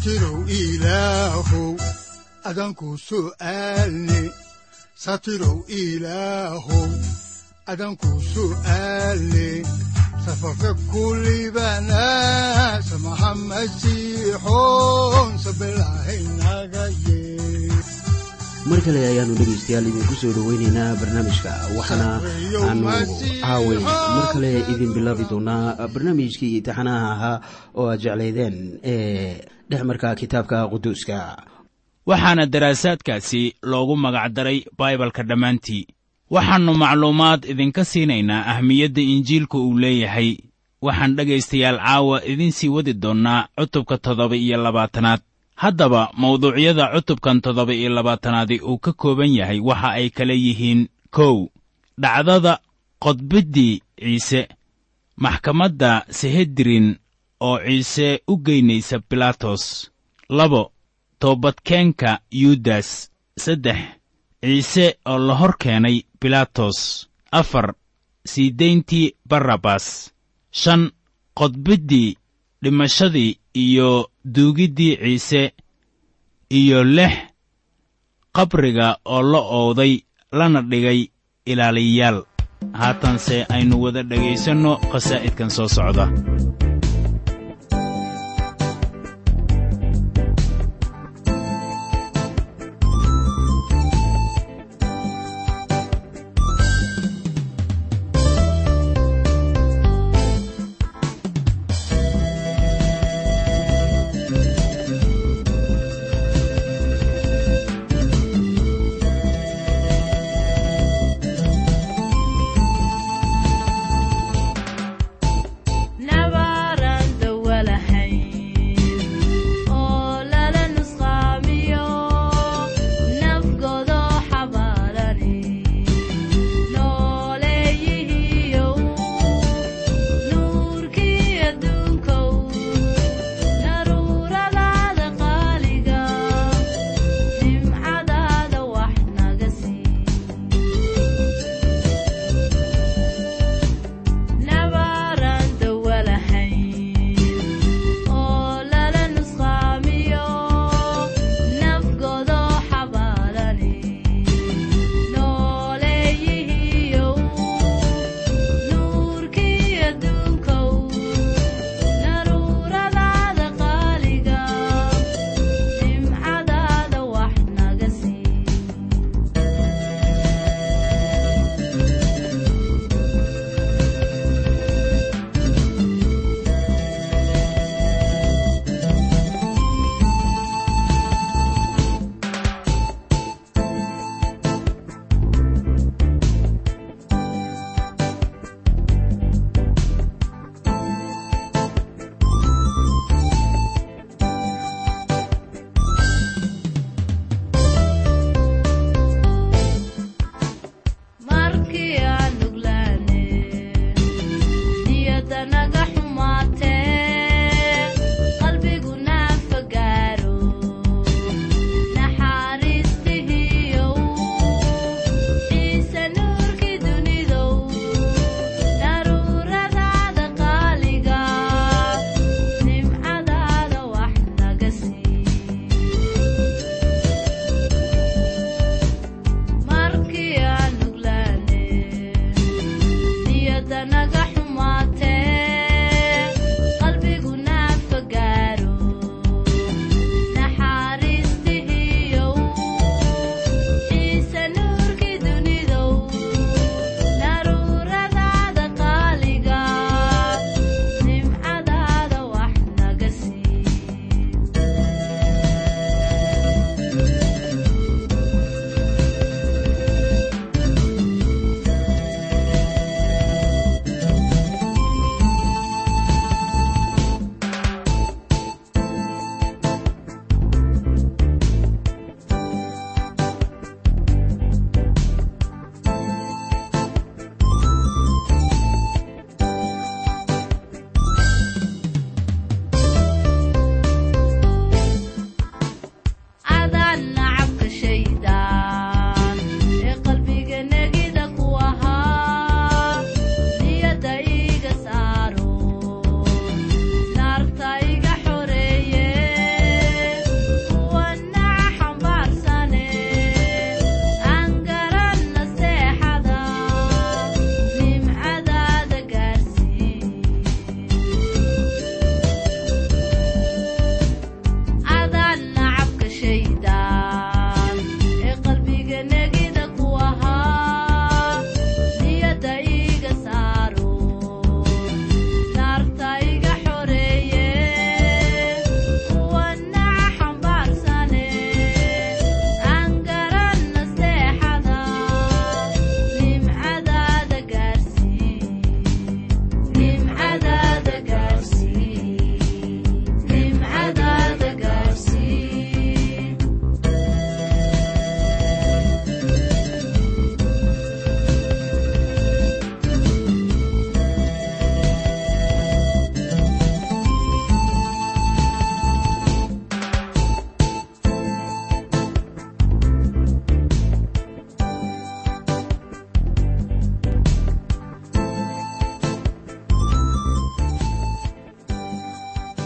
satirow ilaahow adanku su'aalne satirow ilaahow adanku su'aalne safarka kulibana samaha masiixoon sabilahaynaga yee mar kale ayaanu dhegaystayaal idinku soo dhoweynaynaa barnaamijka. Waxaana aanu caaway mar kale idin bilaabi doonaa barnaamijkii taxanaha ahaa oo aad jeclaydeen ee dhexmarka kitaabka quduuska. Waxaana daraasaadkaasi loogu magacdaray baibalka dhammaantii. Waxaannu macluumaad idinka siinaynaa ahmiyadda injiilka uu leeyahay. Waxaan dhegaystayaal caawa idiin sii wadi doonnaa cutubka toddoba iyo labaatanaad. Haddaba mawduucyada cutubkan toddoba iyo labaatanaadi uu ka kooban yahay waxa ay kala yihiin kow. Dhacdada qodbiddii ciise maxkamadda sehedrin oo ciise u geynaysa bilaatos labo toobadkeenka yuudas saddex ciise oo la hor keenay bilaatos afar sii dayntii barrabas. Shan qodbiddii dhimashadii iyo duugiddii ciise. Iyo lix qabriga oo la ooday lana dhigay ilaaliyayaal. Haatanse aynu wada dhegaysanno qasaa'idkan soo socda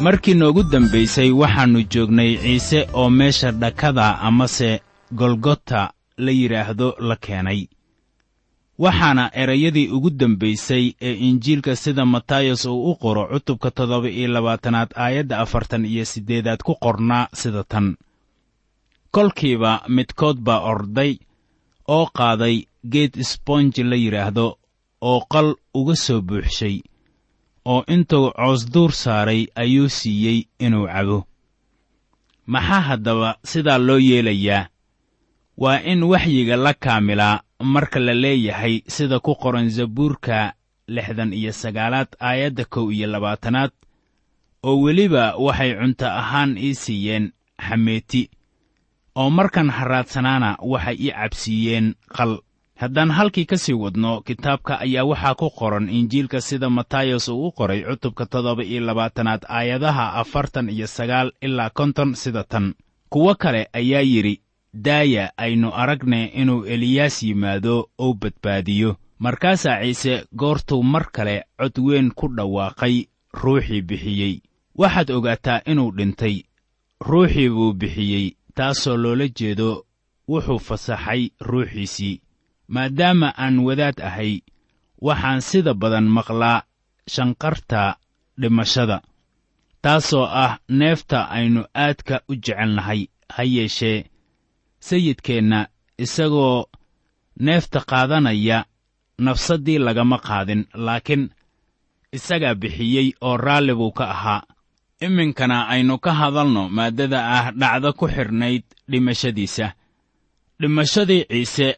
markii noogu dambaysay waxaannu joognay ciise oo meesha dhakada amase golgota la yidhaahdo la keenay. Waxaana erayadii ugu dambaysay ee injiilka sida matayos uu u qoro cutubka toddoba iyo labaatanaad aayadda afartan iyo siddeedaad ku qornaa sida tan. Kolkiiba midkood baa orday oo qaaday geed sponji la yidhaahdo oo qal uga soo buuxshay oo intuu coosduur saaray ayuu siiyey inuu cabo. Maxaa haddaba sidaa loo yeelayaa? Waa in waxyiga la kaamilaa marka la leeyahay sida ku qoran zabuurka lixdan iyo sagaalaad aayadda kow iyo labaatanaad oo weliba waxay cunto ahaan ii siiyeen xameeti oo markan harraadsanaana waxay ii cabsiiyeen qal haddaan halkii ka sii wadno kitaabka ayaa waxaa ku qoran injiilka sida matayos uu u qoray cutubka toddoba iyo labaatanaad aayadaha afartan iyo sagaal ilaa konton sida tan. Kuwo kale ayaa yidhi daaya aynu aragne inuu eliyaas yimaado ou badbaadiyo. Markaasaa ciise goortuu mar kale cod weyn ku dhawaaqay ruuxii bixiyey. Waxaad ogaataa inuu dhintay ruuxii buu bixiyey taasoo loola jeedo wuxuu fasaxay ruuxiisii maadaama aan wadaad ahay waxaan sida badan maqlaa shanqarta dhimashada taasoo ah neefta aynu aadka u jecelnahay ha yeeshee sayidkeenna isagoo neefta qaadanaya nafsaddii lagama qaadin laakiin isagaa bixiyey oo raalli buu ka ahaa. Iminkana aynu ka hadalno maaddada ah dhacdo ku xidhnayd dhimashadiisa. Dhimashadii ciise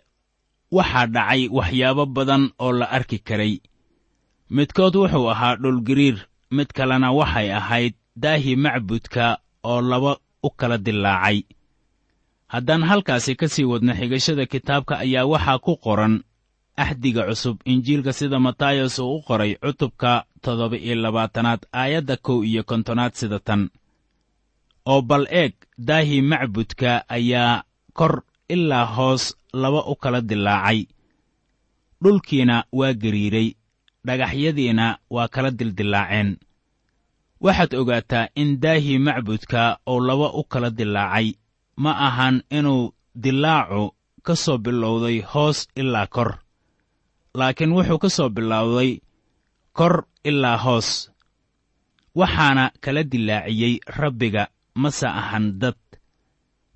waxaa dhacay waxyaabo badan oo la arki karay. Midkood wuxuu ahaa dhulgiriir mid kalena waxay ahayd daahii macbudka oo laba u kala dillaacay. Haddaan halkaasi ka sii wadno xigashada kitaabka ayaa waxaa ku qoran axdiga cusub injiilka sida matayos uu u qoray cutubka toddoba iyo labaatanaad aayadda kow iyo kontonaad sida tan. Oo bal eeg daahii macbudka ayaa kor ilaa hoos laba u kala dillaacay dhulkiina waa gariiray dhagaxyadiina waa kala dildillaaceen waxaad ogaataa in daahii macbudka oo laba u kala dillaacay ma ahan inuu dillaacu ka soo bilowday hoos ilaa kor. Laakiin wuxuu ka soo bilowday kor ilaa hoos. Waxaana kala dillaaciyey rabbiga mase ahan dad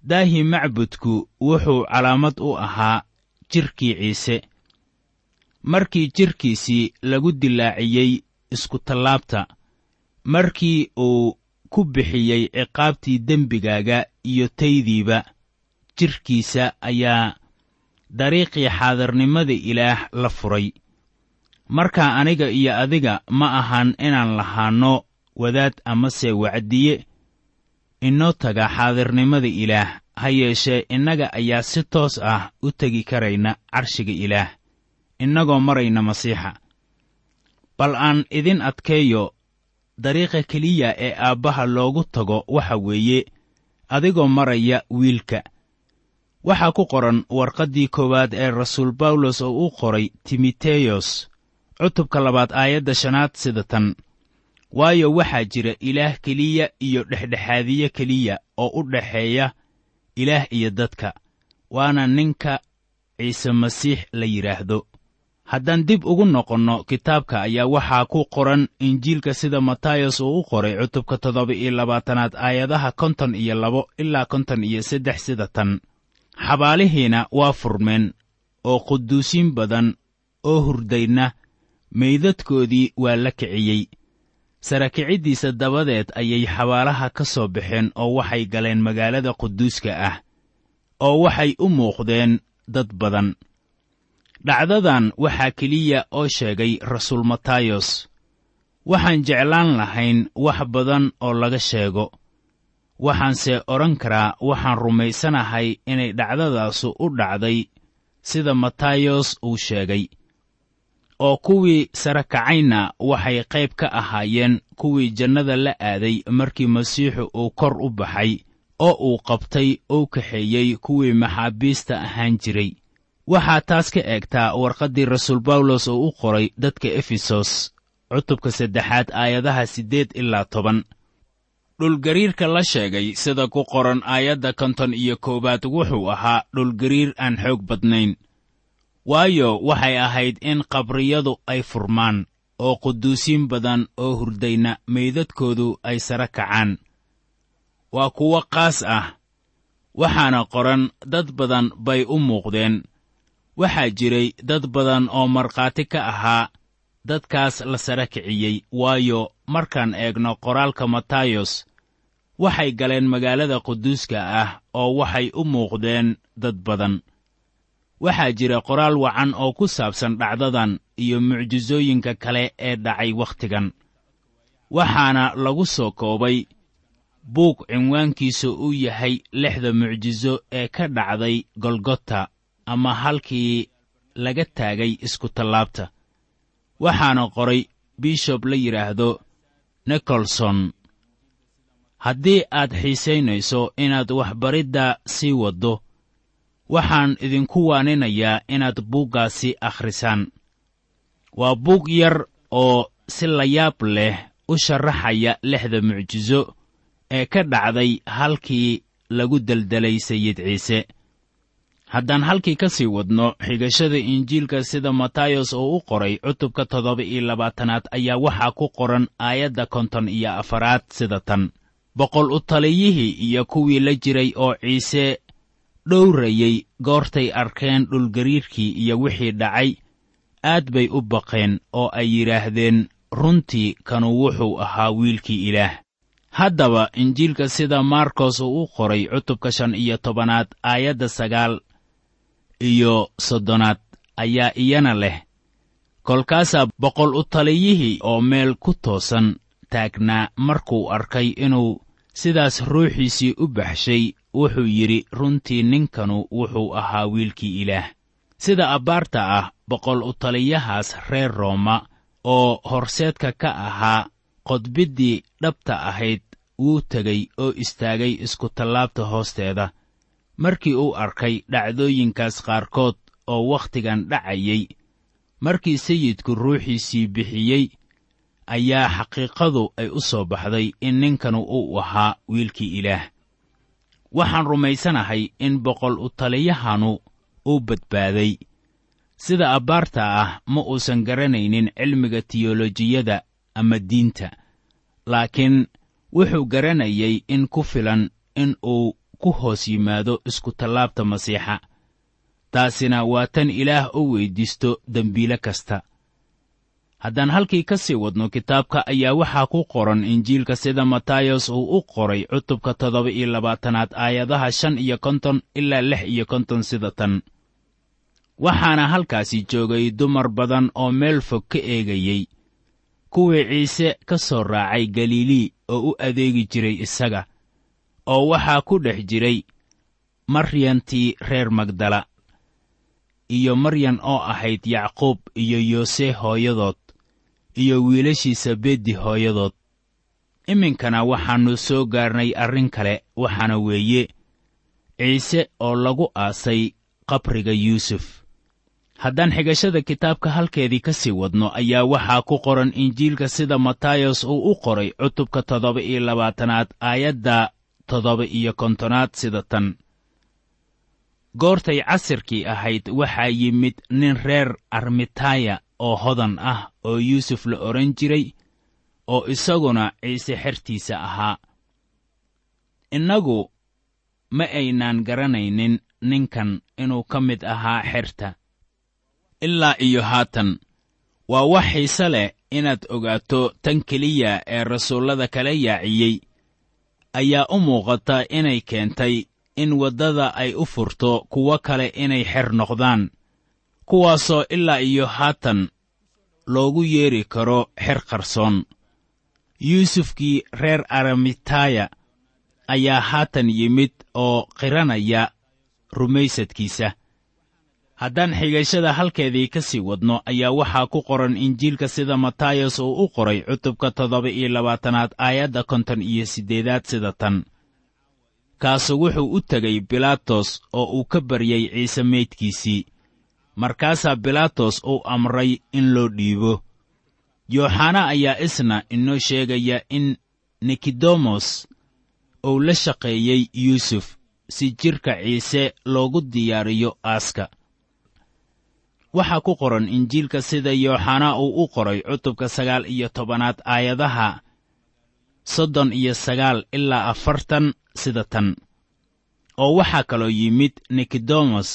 daahii macbudku wuxuu calaamad u ahaa jidhkii ciise. Markii jidhkiisii lagu dillaaciyey iskutallaabta markii uu ku bixiyey ciqaabtii dembigaaga iyo taydiiba jidhkiisa ayaa dariiqii xaadirnimada ilaah la furay. Markaa aniga iyo adiga ma ahan inaan lahaanno wadaad amase wacdiye inoo taga xaadirnimada ilaah ha yeeshee innaga ayaa si toos ah u tegi karayna carshiga ilaah innagoo marayna masiixa. Bal aan idin adkeeyo dariiqa keliya ee aabbaha loogu tago waxa weeye adigoo maraya wiilka. Waxaa ku qoran warqaddii koowaad ee rasuul bawlos oo u qoray timoteyos cutubka labaad aayadda shanaad sida tan waayo waxaa jira ilaah keliya iyo dhexdhexaadiye keliya oo u dhaxeeya ilaah iyo dadka waana ninka ciise masiix la yidhaahdo haddaan dib ugu noqonno kitaabka ayaa waxaa ku qoran injiilka sida matayos uu u qoray cutubka toddoba iyo labaatanaad aayadaha konton iyo labo ilaa konton iyo saddex sida tan. Xabaalihiina waa furmeen oo quduusiin badan oo hurdaydna meydadkoodii waa la kiciyey sarakiciddiisa dabadeed ayay xabaalaha ka soo baxeen oo waxay galeen magaalada quduuska ah oo waxay u muuqdeen dad badan. Dhacdadan waxaa keliya oo sheegay rasuul matayos waxaan jeclaan lahayn wax badan oo laga sheego. Waxaanse odhan karaa waxaan rumaysanahay inay dhacdadaasu u dhacday sida matayos uu sheegay oo kuwii sare kacayna waxay qayb ka ahaayeen kuwii jannada la aaday markii masiixu uu kor u baxay oo uu qabtay ou kaxeeyey kuwii maxaabiista ahaan jiray. Waxaa taas ka eegtaa warqaddii rasuul bawlos oo u qoray dadka efesos cutubka saddexaad aayadaha siddeed ilaa toban. Dhulgariirka la sheegay sida ku qoran aayadda konton iyo koowaad wuxuu ahaa dhulgariir aan xoog badnayn waayo waxay ahayd in qabriyadu ay furmaan oo quduusiin badan oo hurdayna meydadkoodu ay sare kacaan. Waa kuwo qaas ah waxaana qoran dad badan bay u muuqdeen. Waxaa jiray dad badan oo markhaati ka ahaa dadkaas la sare kiciyey. Waayo markaan eegno qoraalka matayos waxay galeen magaalada quduuska ah oo waxay u muuqdeen dad badan waxaa jira qoraal wacan oo ku saabsan dhacdadan iyo mucjisooyinka kale ee dhacay wakhtigan. Waxaana lagu soo koobay buug cinwaankiisu uu yahay lixda mucjiso ee ka dhacday golgota ama halkii laga taagay iskutallaabta waxaana qoray bishob la yidhaahdo nikolson haddii aad xiisaynayso inaad waxbaridda sii waddo waxaan idinku waaninayaa inaad buuggaasi akhrisaan. Waa buug yar oo si layaab leh u sharaxaya lixda mucjiso ee ka dhacday halkii lagu deldelay sayid ciise. Haddaan halkii ka sii wadno xigashada injiilka sida matayos oo u qoray cutubka toddoba iyo labaatanaad ayaa waxaa ku qoran aayadda konton iyo afaraad sida tan. Boqol u taliyihii iyo kuwii la jiray oo ciise dhowrayey goortay arkeen dhulgariirkii iyo wixii dhacay aad bay u baqeen oo ay yidhaahdeen runtii kanu wuxuu ahaa wiilkii ilaah. Haddaba injiilka sida markos uu u qoray cutubka shan iyo tobanaad aayadda sagaal iyo soddonaad ayaa iyana leh kolkaasaa boqol u taliyihii oo meel ku toosan taagnaa markuu arkay inuu sidaas ruuxiisii u baxshay wuxuu yidhi runtii ninkanu wuxuu ahaa wiilkii ilaah. Sida abbaarta ah boqol u taliyahaas reer rooma oo horseedka ka ahaa qodbiddii dhabta ahayd wuu tegey oo istaagay iskutallaabta hoosteeda. Markii uu arkay dhacdooyinkaas qaarkood oo wakhtigan dhacayay markii sayidku ruuxiisii bixiyey ayaa xaqiiqadu ay u soo baxday in ninkanu uu ahaa wiilkii ilaah waxaan rumaysanahay in boqol u taliyahanu uu badbaaday. Sida abbaarta ah ma uusan garanaynin cilmiga tiyolojiyada ama diinta. Laakiin wuxuu garanayay in ku filan in uu ku hoos yimaado iskutallaabta masiixa. Taasina waa tan ilaah u weyddiisto dembiile kasta haddaan halkii ka sii wadno kitaabka ayaa waxaa ku qoran injiilka sida matayos uu u qoray cutubka toddoba iyo labaatanaad aayadaha shan iyo konton ilaa lix iyo konton sida tan. Waxaana halkaasi joogay dumar badan oo meel fog ka eegayey. Kuwii ciise ka soo raacay galilii oo u adeegi jiray isaga oo waxaa ku dhex jiray maryantii reer magdala iyo maryan oo ahayd yacquub iyo yoose hooyadood iyo wiilashiisa beddi hooyadood. Iminkana waxaannu soo gaarnay arrin kale waxaana weeye ciise oo lagu aasay qabriga yuusuf. Haddaan xigashada kitaabka halkeedii ka sii wadno ayaa waxaa ku qoran injiilka sida matayos uu u qoray cutubka toddoba iyo labaatanaad aayadda toddoba iyo kontonaad sida tan. Goortay casirkii ahayd waxaa yimid nin reer armitaya oo hodan ah oo yuusuf la odhan jiray oo isaguna ciise xertiisa ahaa. Innagu ma aynaan garanaynin ninkan inuu ka mid ahaa xerta. Ilaa iyo haatan waa wax xiise leh inaad ogaato tan keliya ee rasuullada kala yaaciyey. Ayaa u muuqata inay keentay in waddada ay u furto kuwo kale inay xer noqdaan kuwaasoo ilaa iyo haatan loogu yeedhi karo xer qarsoon. Yuusufkii reer aramitaya ayaa haatan yimid oo qiranaya rumaysadkiisa. Haddaan xigashada halkeedii ka sii wadno ayaa waxaa ku qoran injiilka sida matayos uu u qoray cutubka toddoba iyo labaatanaad aayadda konton iyo siddeedaad sida tan. Kaasu wuxuu u tegey bilaatos oo uu ka baryey ciise meydkiisii markaasaa bilaatos uu amray in loo dhiibo. Yooxana ayaa isna inoo sheegaya in nikodemos uu la shaqeeyey yuusuf si jidhka ciise loogu diyaariyo aaska. Waxaa ku qoran injiilka sida yooxanaa uu u qoray cutubka sagaal iyo tobanaad aayadaha soddon iyo sagaal ilaa afartan sida tan oo waxaa kaloo yimid nikodemos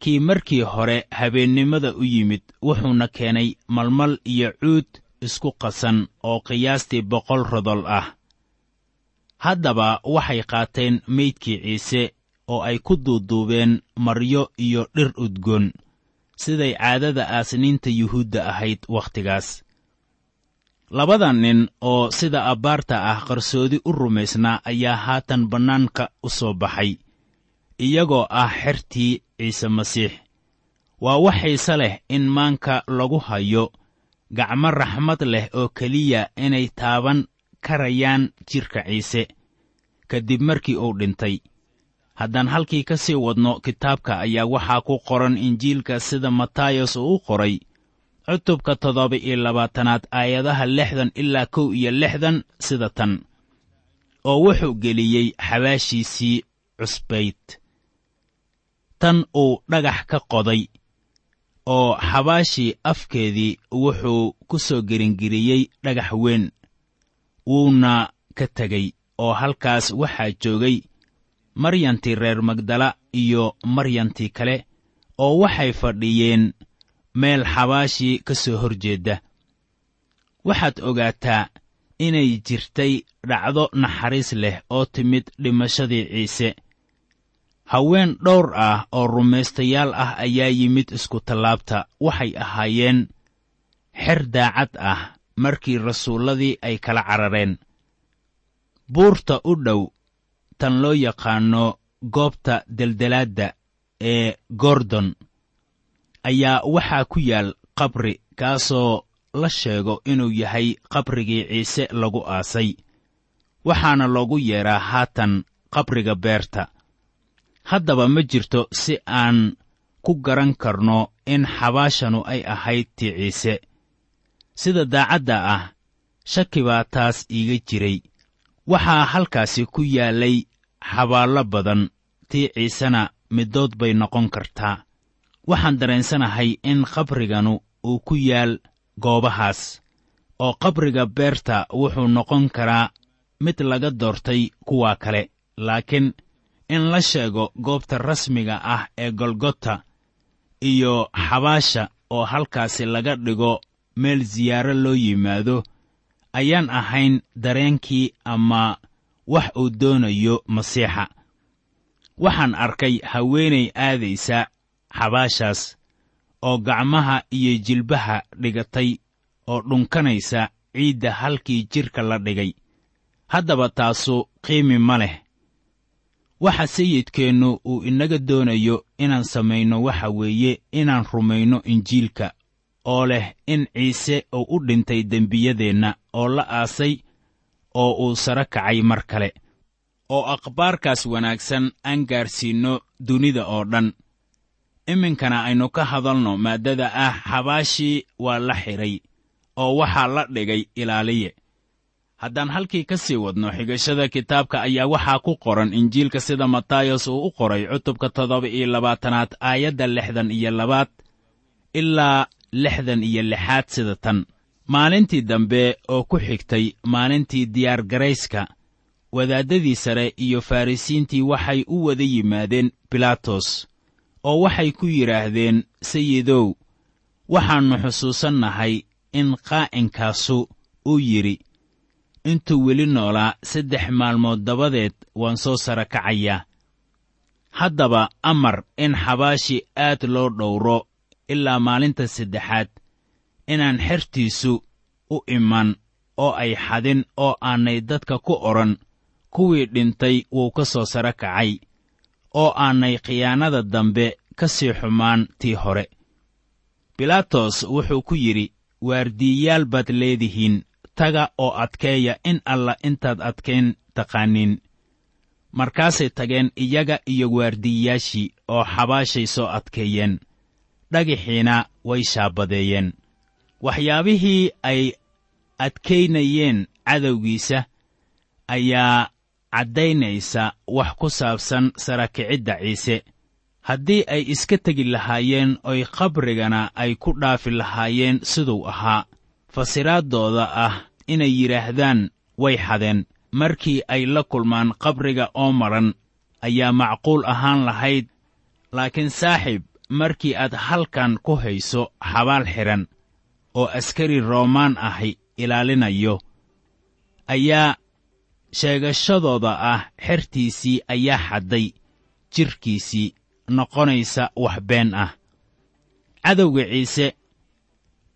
kii markii hore habeennimada u yimid wuxuuna keenay malmal iyo cuud isku qasan oo qiyaastii boqol rodol ah. Haddaba waxay qaateen meydkii ciise oo ay ku duuduubeen maryo iyo dhir udgoon siday caadada aasniinta yuhuudda ahayd wakhtigaas. Labada nin oo sida abbaarta ah qarsoodi u rumaysnaa ayaa haatan bannaanka u soo baxay iyagoo ah xertii ciise masiix. Waa wax xiise leh in maanka lagu hayo gacmo raxmad leh oo keliya inay taaban karayaan jidhka ciise. Kadib markii uu dhintay haddaan halkii ka sii wadno kitaabka ayaa waxaa ku qoran injiilka sida matayos uu u qoray cutubka toddoba iyo labaatanaad aayadaha lixdan ilaa kow iyo lixdan sida tan oo wuxuu geliyey xabaashiisii cusbayd tan uu dhagax ka qoday oo xabaashii afkeedii wuxuu ku soo geringiriyey dhagax weyn. Wuuna ka tegey oo halkaas waxaa joogay maryantii reer magdala iyo maryantii kale oo waxay fadhiyeen meel xabaashii ka soo hor jeedda waxaad ogaataa inay jirtay dhacdo naxariis leh oo timid dhimashadii ciise haween dhowr ah oo rumaystayaal ah ayaa yimid isku-tallaabta waxay ahaayeen xer daacad ah markii rasuulladii ay kala carareen. Buurta u dhow tan loo yaqaanno goobta deldelaadda ee gordon ayaa waxaa ku yaal qabri kaasoo la sheego inuu yahay qabrigii ciise lagu aasay. Waxaana loogu yeedhaa haatan qabriga beerta haddaba ma jirto si aan ku garan karno in xabaashanu ay ahayd tii ciise. Sida daacadda ah shaki baa taas iiga jiray. Waxaa halkaasi ku yaallay xabaallo badan tii ciisena middood bay noqon kartaa. Waxaan dareensanahay in qabriganu uu ku yaal goobahaas oo qabriga beerta wuxuu noqon karaa mid laga doortay kuwa kale laakiin in la sheego goobta rasmiga ah ee golgota iyo xabaasha oo halkaasi laga dhigo meel siyaaro loo yimaado ayaan ahayn dareenkii ama wax uu doonayo masiixa. Waxaan arkay haweenay aadaysa xabaashaas oo gacmaha iyo jilbaha dhigatay oo dhunkanaysa ciidda halkii jidhka la dhigay. Haddaba taasu qiimi ma leh waxa sayidkeennu uu inaga doonayo inaan samayno waxa weeye inaan rumayno injiilka oo leh in ciise uu u dhintay dembiyadeenna oo la aasay oo uu sara kacay mar kale oo akhbaarkaas wanaagsan aan gaarsiinno dunida oo dhan. Iminkana aynu ka hadalno maaddada ah xabaashii waa la xidhay oo waxaa la dhigay ilaaliye haddaan halkii ka sii wadno xigashada kitaabka ayaa waxaa ku qoran injiilka sida matayos uu u qoray cutubka toddoba iyo labaatanaad aayadda lixdan iyo labaad ilaa lixdan iyo lixaad sida tan. Maalintii dambe oo ku xigtay maalintii diyaargarayska wadaaddadii sare iyo farrisiintii waxay u wada yimaadeen bilaatos oo waxay ku yidhaahdeen sayidow waxaannu xusuusannahay in qaa'inkaasu uu yidhi intuu weli noolaa saddex maalmood dabadeed waan soo sara kacayaa haddaba amar in xabaashi aad loo dhowro ilaa maalinta saddexaad inaan xertiisu u iman oo ay xadin oo aanay dadka ku odhan kuwii dhintay wuu ka soo sara kacay oo aanay khiyaanada dambe ka sii xumaan tii hore. Bilaatos wuxuu ku yidhi waardiiyayaal baad leedihiin taga oo adkeeya in alla intaad adkayn taqaaniin markaasay tageen iyaga iyo waardiiyayaashii oo xabaashay soo adkeeyeen. Dhagaxiina way shaabadeeyeen. Waxyaabihii ay adkaynayeen cadowgiisa ayaa caddaynaysa wax ku saabsan sarakicidda ciise. Haddii ay iska tegi lahaayeen oy qabrigana ay ku dhaafi lahaayeen siduu ahaa. Fasiraaddooda ah inay yidhaahdaan way xadeen. Markii ay la kulmaan qabriga oo madhan ayaa macquul ahaan lahayd laakiin saaxiib markii aad halkan ku hayso xabaal xidhan oo askari roomaan ahi ilaalinayo ayaa sheegashadooda ah xertiisii ayaa xadday jidhkiisii noqonaysa wax been ah. Cadowga ciise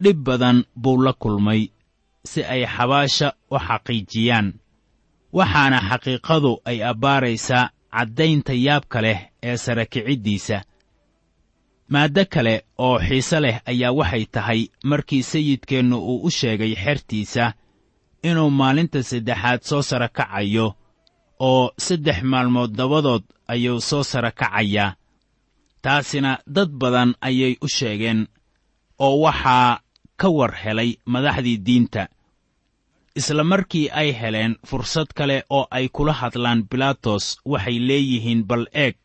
dhib badan buu la kulmay si ay xabaasha u xaqiijiyaan. Waxaana xaqiiqadu ay abbaaraysaa caddaynta yaabka leh ee sara kiciddiisa maaddo kale oo xiise leh ayaa waxay tahay markii sayidkeennu uu u sheegay xertiisa inuu maalinta saddexaad soo sara kacayo oo saddex maalmood dabadood ayuu soo sara kacayaa. Taasina dad badan ayay u sheegeen oo waxaa ka war helay madaxdii diinta isla markii ay heleen fursad kale oo ay kula hadlaan bilaatos waxay leeyihiin bal eeg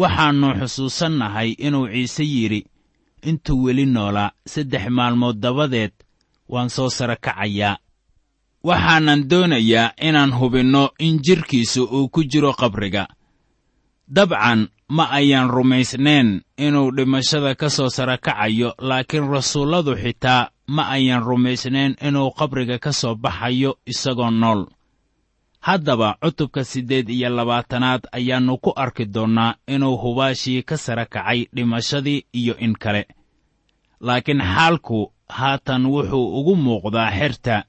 waxaannu xusuusannahay inuu ciise yidhi intuu weli noolaa saddex maalmood dabadeed waan soo sara kacayaa. Waxaanan doonayaa inaan hubinno in jidhkiisu uu ku jiro qabriga. Dabcan ma ayaan rumaysnayn inuu dhimashada ka soo sara kacayo laakiin rasuulladu xitaa ma ayaan rumaysnayn inuu qabriga ka soo baxayo isagoo nool. Haddaba cutubka siddeed iyo labaatanaad ayaannu ku arki doonnaa inuu hubaashii ka sara kacay dhimashadii iyo in kale. Laakiin xaalku haatan wuxuu ugu muuqdaa xerta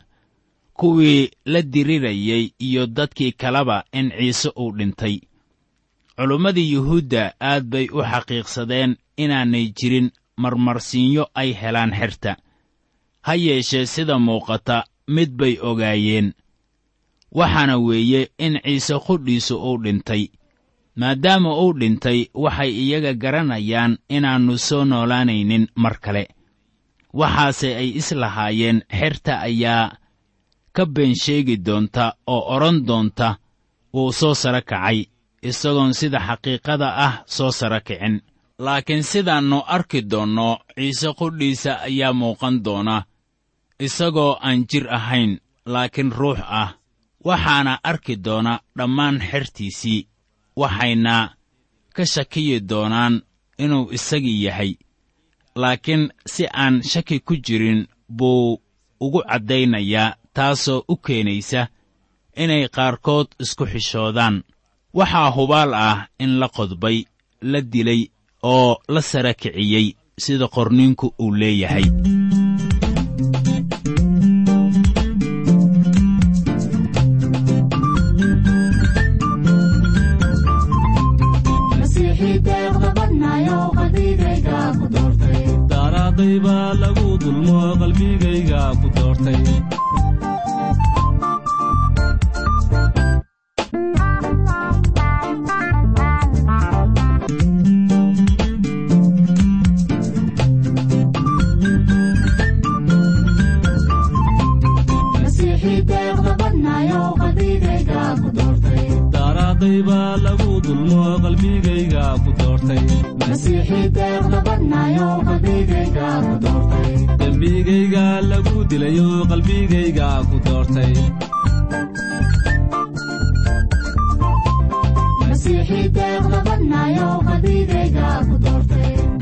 kuwii la dirirayay iyo dadkii kaleba in ciise uu dhintay. Culimmadii yuhuudda aad bay u xaqiiqsadeen inaanay jirin marmarsiinyo ay helaan xerta ha yeeshee sida muuqata mid bay ogaayeen. Waxaana weeye in ciise qudhiisu uu dhintay maadaama uu dhintay waxay iyaga garanayaan inaannu soo noolaanaynin mar kale. Waxaase ay islahaayeen xerta ayaa ka been sheegi doonta oo odhan doonta wuu soo sara kacay isagoon sida xaqiiqada ah soo sara kicin. Laakiin sidaannu arki doonno ciise qudhiisa ayaa muuqan doona isagoo aan jir ahayn laakiin ruux ah. Waxaana arki doona dhammaan xertiisii waxayna ka shakiyi doonaan inuu isagii yahay. Laakiin si aan shaki ku jirin buu ugu caddaynayaa taasoo u keenaysa inay qaarkood isku xishoodaan. Waxaa hubaal ah in la qodbay la dilay oo la sara kiciyey sida qorninku uu leeyahay doortay daaraadayba lagu dulmo qalbigayga ku doortay dembigayga lagu dilayo qalbigayga ku doortay.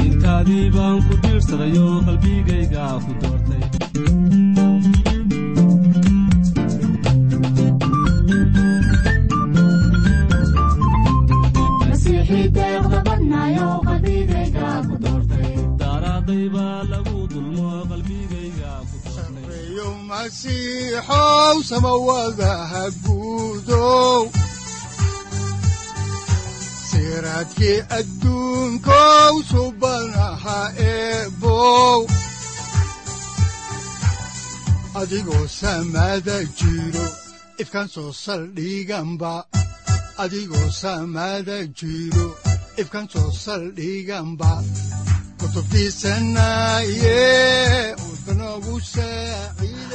Intaadii baan ku diirsadayo qalbigayga ku doortay masiixow samawadaha guudow siraadkii adduunkow subanaha eebow adigoo samada jiro ifkan soo saldhiganba adigoo samada jiro ifkan soo saldhiganba kutubtiisanaye noogu saaciiday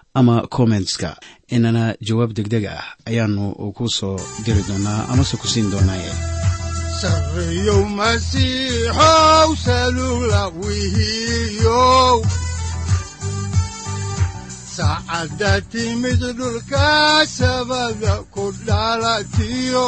ama kommentska inana jawaab degdeg ah ayaanu ku soo diri doonaa amase ku siin doonaaye. Saacadda timid dhulka sabada ku dhalatiyo